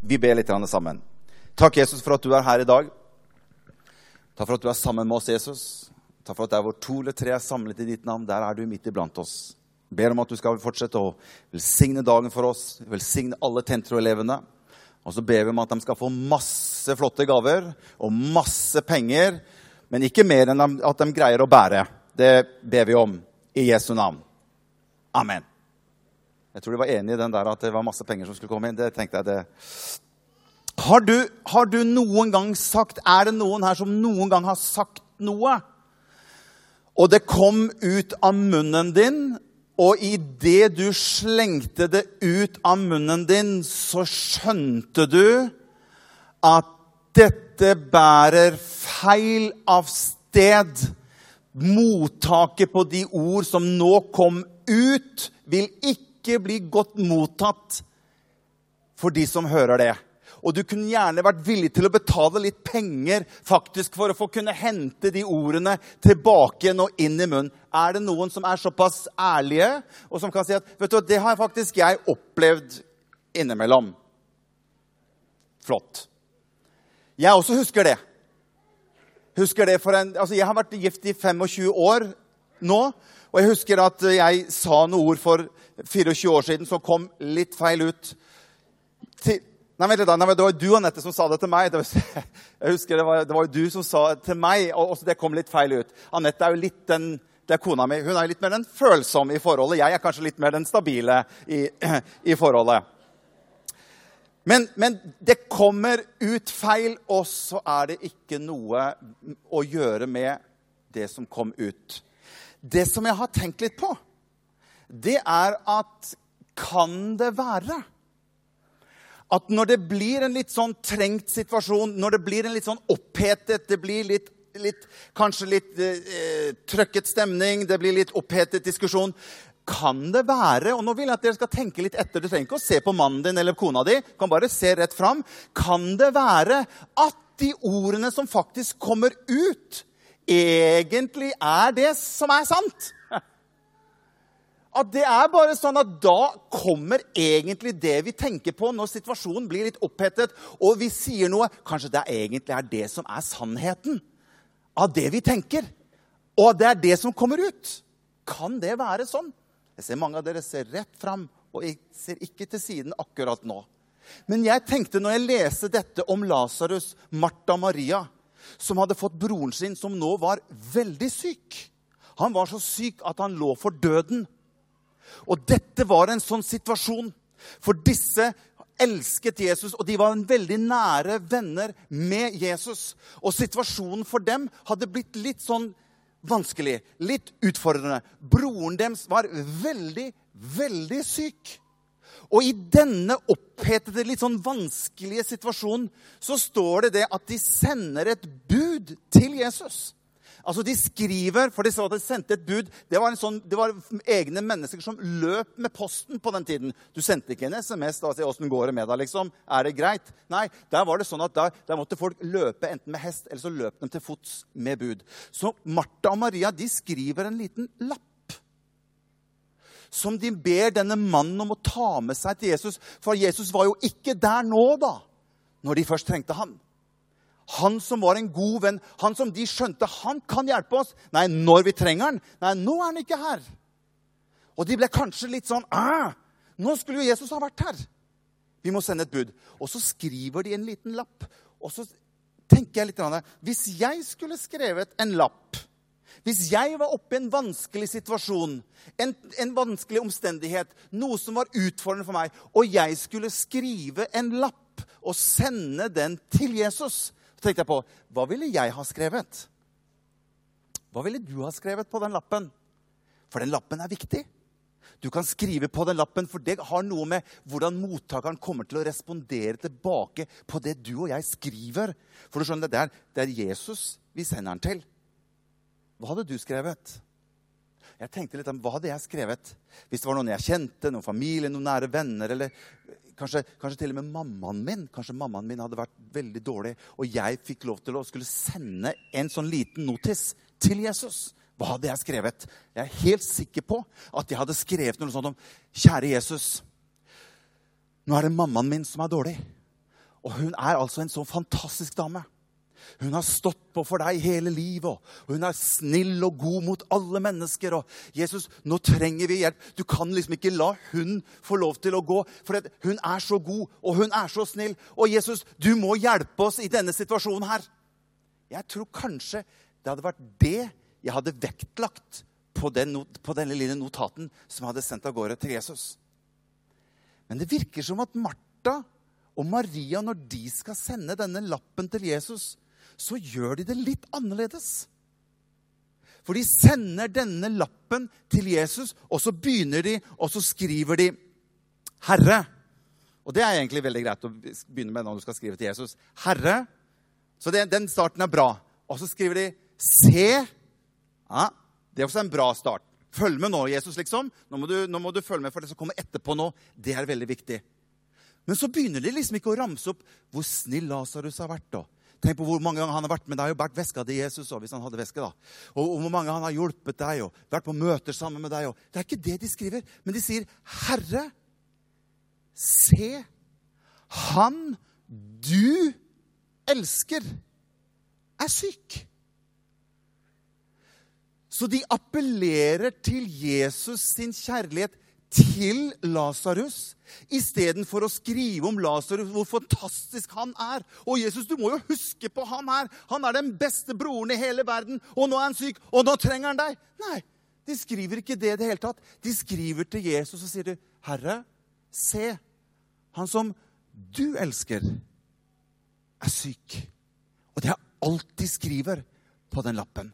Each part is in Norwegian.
Vi ber litt sammen. Takk, Jesus, for at du er her i dag. Takk for at du er sammen med oss, Jesus. Takk for at der hvor to eller tre er samlet i ditt navn, der er du midt iblant oss. Ber om at du skal fortsette å velsigne dagen for oss, velsigne alle Tentro-elevene. Og så ber vi om at de skal få masse flotte gaver og masse penger, men ikke mer enn at de greier å bære. Det ber vi om i Jesu navn. Amen. Jeg tror de var enige i den der at det var masse penger som skulle komme inn. Det tenkte jeg det. Har du, har du noen gang sagt Er det noen her som noen gang har sagt noe? Og det kom ut av munnen din, og idet du slengte det ut av munnen din, så skjønte du at dette bærer feil av sted. Mottaket på de ord som nå kom ut, vil ikke bli godt mottatt for de som hører det. Og du kunne gjerne vært villig til å betale litt penger faktisk for å få kunne hente de ordene tilbake igjen og inn i munnen. Er det noen som er såpass ærlige og som kan si at vet du, det har faktisk jeg opplevd innimellom? Flott. Jeg også husker det. Husker det for en, altså jeg har vært gift i 25 år nå. Og jeg husker at jeg sa noen ord for 24 år siden som kom litt feil ut. Til, Nei, vent litt, nei, Det var jo du Annette, som sa det til meg. Det var, jeg husker det var, det var jo du som sa det til meg, og også det kom litt feil ut. Annette er jo litt den det er kona mi. Hun er litt mer den følsomme i forholdet. Jeg er kanskje litt mer den stabile i, i forholdet. Men, men, det kommer ut feil, og så er det ikke noe å gjøre med det som kom ut. Det som jeg har tenkt litt på, det er at kan det være at når det blir en litt sånn trengt situasjon, når det blir en litt sånn opphetet, det blir litt, litt kanskje litt eh, trøkket stemning, det blir litt opphetet diskusjon kan det være og nå vil jeg at dere skal tenke litt etter, Du trenger ikke å se på mannen din eller kona di. kan bare se rett fram. Kan det være at de ordene som faktisk kommer ut, egentlig er det som er sant? at det er bare sånn at da kommer egentlig det vi tenker på når situasjonen blir litt opphetet, og vi sier noe Kanskje det egentlig er det som er sannheten av det vi tenker. Og det er det som kommer ut. Kan det være sånn? Jeg ser Mange av dere ser rett fram, og jeg ser ikke til siden akkurat nå. Men jeg tenkte når jeg leste dette om Lasarus, Martha Maria, som hadde fått broren sin, som nå var veldig syk. Han var så syk at han lå for døden. Og dette var en sånn situasjon. For disse elsket Jesus, og de var en veldig nære venner med Jesus. Og situasjonen for dem hadde blitt litt sånn vanskelig, litt utfordrende. Broren deres var veldig, veldig syk. Og i denne opphetede, litt sånn vanskelige situasjonen så står det det at de sender et bud til Jesus. Altså, De skriver, for de sa at de sendte et bud. Det var, sånn, det var, egne mennesker som løp med posten på den tiden. Du sendte ikke en SMS da og si 'Åssen går det med deg?' liksom. Er det greit? Nei, der var det sånn at der, der, måtte folk løpe enten med hest eller så løp de til fots med bud. Så Martha og Maria de skriver en liten lapp som de ber denne mannen om å ta med seg til Jesus. For Jesus var jo ikke der nå, da, når de først trengte han. Han som var en god venn, han som de skjønte han kan hjelpe oss. Nei, når vi trenger han. Nei, nå er han ikke her. Og de ble kanskje litt sånn Nå skulle jo Jesus ha vært her. Vi må sende et bud. Og så skriver de en liten lapp. Og så tenker jeg litt Hvis jeg skulle skrevet en lapp Hvis jeg var oppe i en vanskelig situasjon, en, en vanskelig omstendighet, noe som var utfordrende for meg, og jeg skulle skrive en lapp og sende den til Jesus så tenkte jeg på hva ville jeg ha skrevet? Hva ville du ha skrevet på den lappen? For den lappen er viktig. Du kan skrive på den lappen, for det har noe med hvordan mottakeren kommer til å respondere tilbake på det du og jeg skriver. For du skjønner, det er, det er Jesus vi sender den til. Hva hadde du skrevet? Jeg tenkte litt om hva hadde jeg skrevet hvis det var noen jeg kjente, noen familie, noen nære venner, eller Kanskje, kanskje, til og med mammaen min Kanskje mammaen min hadde vært veldig dårlig, og jeg fikk lov til å skulle sende en sånn liten notis til Jesus. Hva hadde jeg skrevet? Jeg er helt sikker på at jeg hadde skrevet noe sånt om Kjære Jesus, nå er det mammaen min som er dårlig. Og hun er altså en så fantastisk dame. Hun har stått på for deg hele livet, og hun er snill og god mot alle mennesker. Og 'Jesus, nå trenger vi hjelp.' Du kan liksom ikke la hun få lov til å gå, for hun er så god, og hun er så snill. Og 'Jesus, du må hjelpe oss i denne situasjonen her.' Jeg tror kanskje det hadde vært det jeg hadde vektlagt på, den, på denne lille notaten som jeg hadde sendt av gårde til Jesus. Men det virker som at Martha og Maria, når de skal sende denne lappen til Jesus, så gjør de det litt annerledes. For de sender denne lappen til Jesus, og så begynner de, og så skriver de 'Herre'. Og det er egentlig veldig greit å begynne med når du skal skrive til Jesus. 'Herre'. Så det, den starten er bra. Og så skriver de 'Se'. Ja, det er også en bra start. Følg med nå, Jesus, liksom. Nå må, du, nå må du følge med for det som kommer etterpå nå. Det er veldig viktig. Men så begynner de liksom ikke å ramse opp hvor snill Lasarus har vært. da. Tenk på hvor mange ganger han har vært med deg og båret veska til Jesus. hvis han hadde veske da. Og, hvor mange han har hjulpet deg og vært på møter sammen med deg. Og. Det er ikke det de skriver, men de sier, 'Herre, se, han du elsker, er syk'. Så de appellerer til Jesus sin kjærlighet til Lasarus istedenfor å skrive om Lasarus, hvor fantastisk han er. Og Jesus, du må jo huske på han her. Han er den beste broren i hele verden. Og nå er han syk, og nå trenger han deg. Nei, de skriver ikke det i det hele tatt. De skriver til Jesus og sier, 'Herre, se, han som du elsker, er syk.' Og det er alt de skriver på den lappen.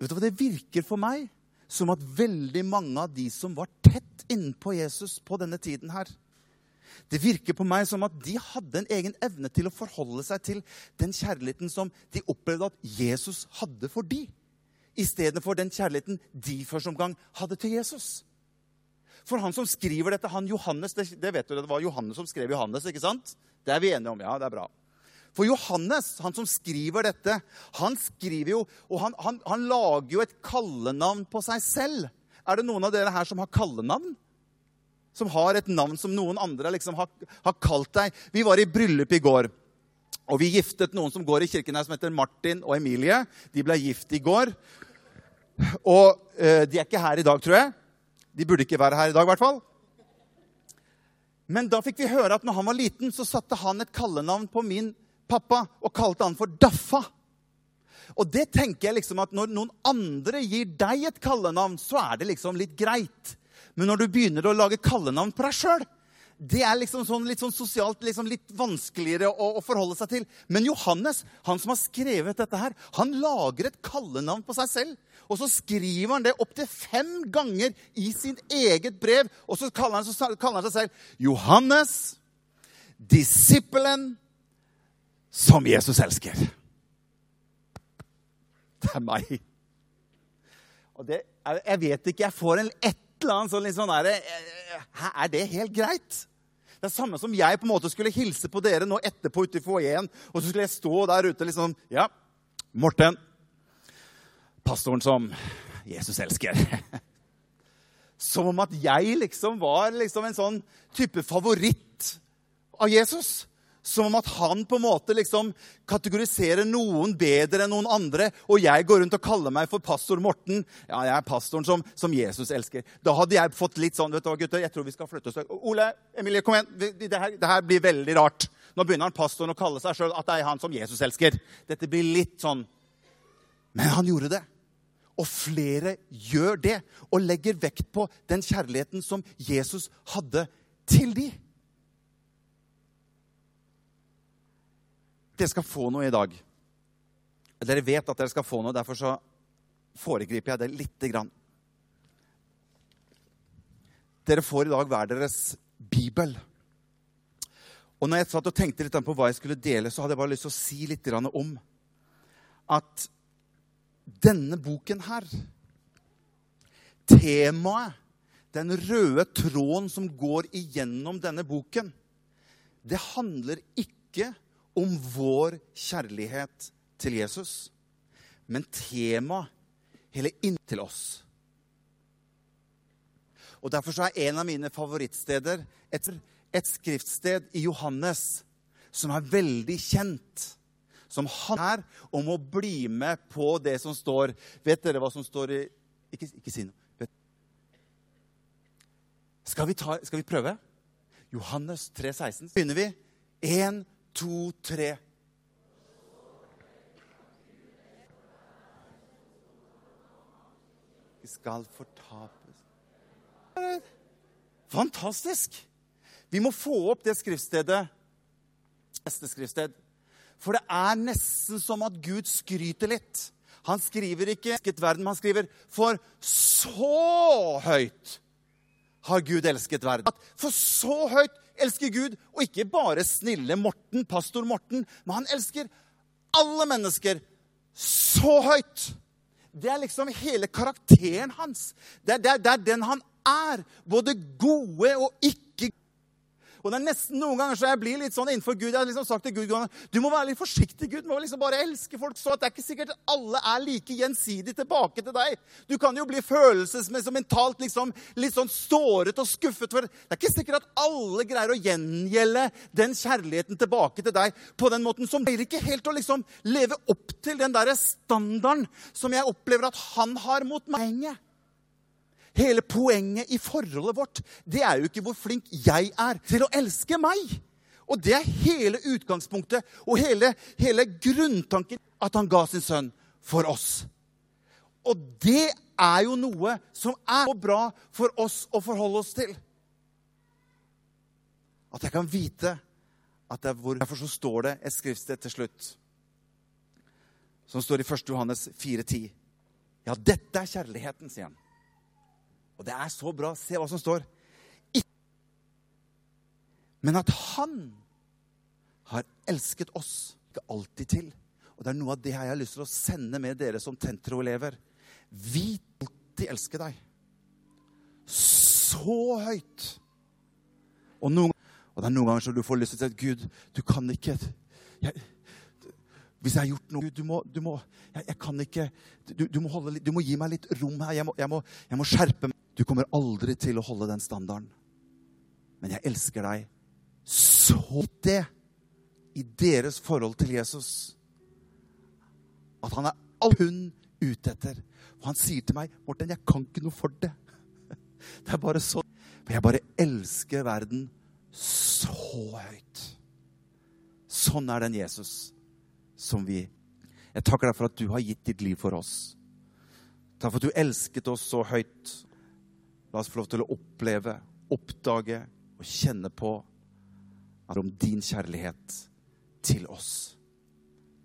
Vet du hva det virker for meg? Som at veldig mange av de som var tett innpå Jesus på denne tiden her Det virker på meg som at de hadde en egen evne til å forholde seg til den kjærligheten som de opplevde at Jesus hadde for de, istedenfor den kjærligheten de først omgang hadde til Jesus. For han som skriver dette, han Johannes, det, det vet du, det var Johannes som skrev Johannes, ikke sant? Det er vi enige om. Ja, det er bra. For Johannes, han som skriver dette, han skriver jo, og han, han, han lager jo et kallenavn på seg selv. Er det noen av dere her som har kallenavn? Som har et navn som noen andre liksom har, har kalt deg? Vi var i bryllup i går. Og vi giftet noen som går i kirken her, som heter Martin og Emilie. De ble gift i går. Og øh, de er ikke her i dag, tror jeg. De burde ikke være her i dag, i hvert fall. Men da fikk vi høre at når han var liten, så satte han et kallenavn på min pappa og kalte han for Daffa. Og det tenker jeg liksom at Når noen andre gir deg et kallenavn, så er det liksom litt greit. Men når du begynner å lage kallenavn på deg sjøl, det er liksom sånn, litt sånn sosialt liksom litt vanskeligere å, å, forholde seg til. Men Johannes, han som har skrevet dette her, han lager et kallenavn på seg selv. Og så skriver han det opptil fem ganger i sin eget brev. Og så kaller han, så kaller han seg selv Johannes, disippelen som Jesus elsker. Det er meg. Det, jeg vet ikke, jeg får en et eller annet sånn litt sånn derre eh, Er det helt greit? Det er samme som jeg på en måte skulle hilse på dere nå etterpå ute i foajeen. Og så skulle jeg stå der ute liksom Ja, Morten. Pastoren som Jesus elsker. Som om at jeg liksom var liksom en sånn type favoritt av Jesus. Som om at han på en måte liksom kategoriserer noen bedre enn noen andre. Og jeg går rundt og kaller meg for pastor Morten. Ja, jeg er pastoren som, som Jesus elsker. Da hadde jeg fått litt sånn vet du hva, gutter, jeg tror vi skal flytte oss. Ole, Emilie, kom igjen. Det her, det her blir veldig rart. Nå begynner han pastoren å kalle seg sjøl at det er han som Jesus elsker. Dette blir litt sånn Men han gjorde det. Og flere gjør det og legger vekt på den kjærligheten som Jesus hadde til dem. Dere skal få noe i dag. Dere vet at dere skal få noe, derfor så foregriper jeg det lite grann. Dere får i dag hver deres bibel. Og når jeg satt og tenkte litt på hva jeg skulle dele, så hadde jeg bare lyst til å si litt om at denne boken her Temaet, den røde tråden som går igjennom denne boken, det handler ikke om vår kjærlighet til Jesus. Men temaet hele inntil oss. Og Derfor så er en av mine favorittsteder et, et skriftsted i Johannes som er veldig kjent. Som handler er, om å bli med på det som står Vet dere hva som står i Ikke, ikke si noe. Skal vi, ta, skal vi prøve? Johannes 3, 16. Begynner vi. Én, to, tre. Vi skal fortapes Fantastisk! Vi må få opp det skriftstedet. Neste skriftsted. For det er nesten som at Gud skryter litt. Han skriver ikke 'elsket verden', han skriver 'for så høyt har Gud elsket verden'. For så høyt elsker Gud, og ikke bare snille Morten, pastor Morten, men han elsker alle mennesker så høyt. Det er liksom hele karakteren hans. Det er, det er, det er den han er. Både gode og ikke og det er nesten noen ganger så jeg blir litt sånn innenfor Gud. Jeg har liksom sagt til Gud du må være litt forsiktig, Gud. Du må liksom bare elske folk så at det er ikke sikkert at alle er like gjensidig tilbake til deg. Du kan jo bli følelsesmessig mentalt liksom, litt sånn såret og skuffet. For det er ikke sikkert at alle greier å gjengjelde den kjærligheten tilbake til deg på den måten. Som greier ikke helt å liksom leve opp til den der standarden som jeg opplever at han har mot meg. Hele poenget i forholdet vårt det er jo ikke hvor flink jeg er til å elske meg. Og det er hele utgangspunktet og hele, hele grunntanken at han ga sin sønn for oss. Og det er jo noe som er så bra for oss å forholde oss til. At jeg kan vite at det er hvor Derfor så står det et skriftsted til slutt, som står i 1. Johannes 4,10. Ja, dette er kjærligheten, sier han. Og det er så bra. Se hva som står. Men at han har elsket oss ikke alltid til. Og det er noe av det jeg har lyst til å sende med dere som Tentro-elever. Vi alltid elsker deg. Så høyt. Og, noen, og det er noen ganger så du får lyst til å si Gud, du kan ikke jeg, hvis jeg har gjort noe Du må, du må jeg, jeg, kan ikke du, du, må holde, du, må gi meg litt rom her. Jeg må, jeg må, jeg må skjerpe meg. Du kommer aldri til å holde den standarden. Men jeg elsker deg så det i deres forhold til Jesus at han er all hun ute etter. Og han sier til meg, 'Morten, jeg kan ikke noe for det.' Det er bare sånn. For jeg bare elsker verden så høyt. Sånn er den Jesus som vi Jeg takker deg for at du har gitt ditt liv for oss. Takk for at du elsket oss så høyt. La oss få lov til å oppleve, oppdage og kjenne på om din kjærlighet til oss.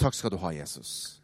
Takk skal du ha, Jesus.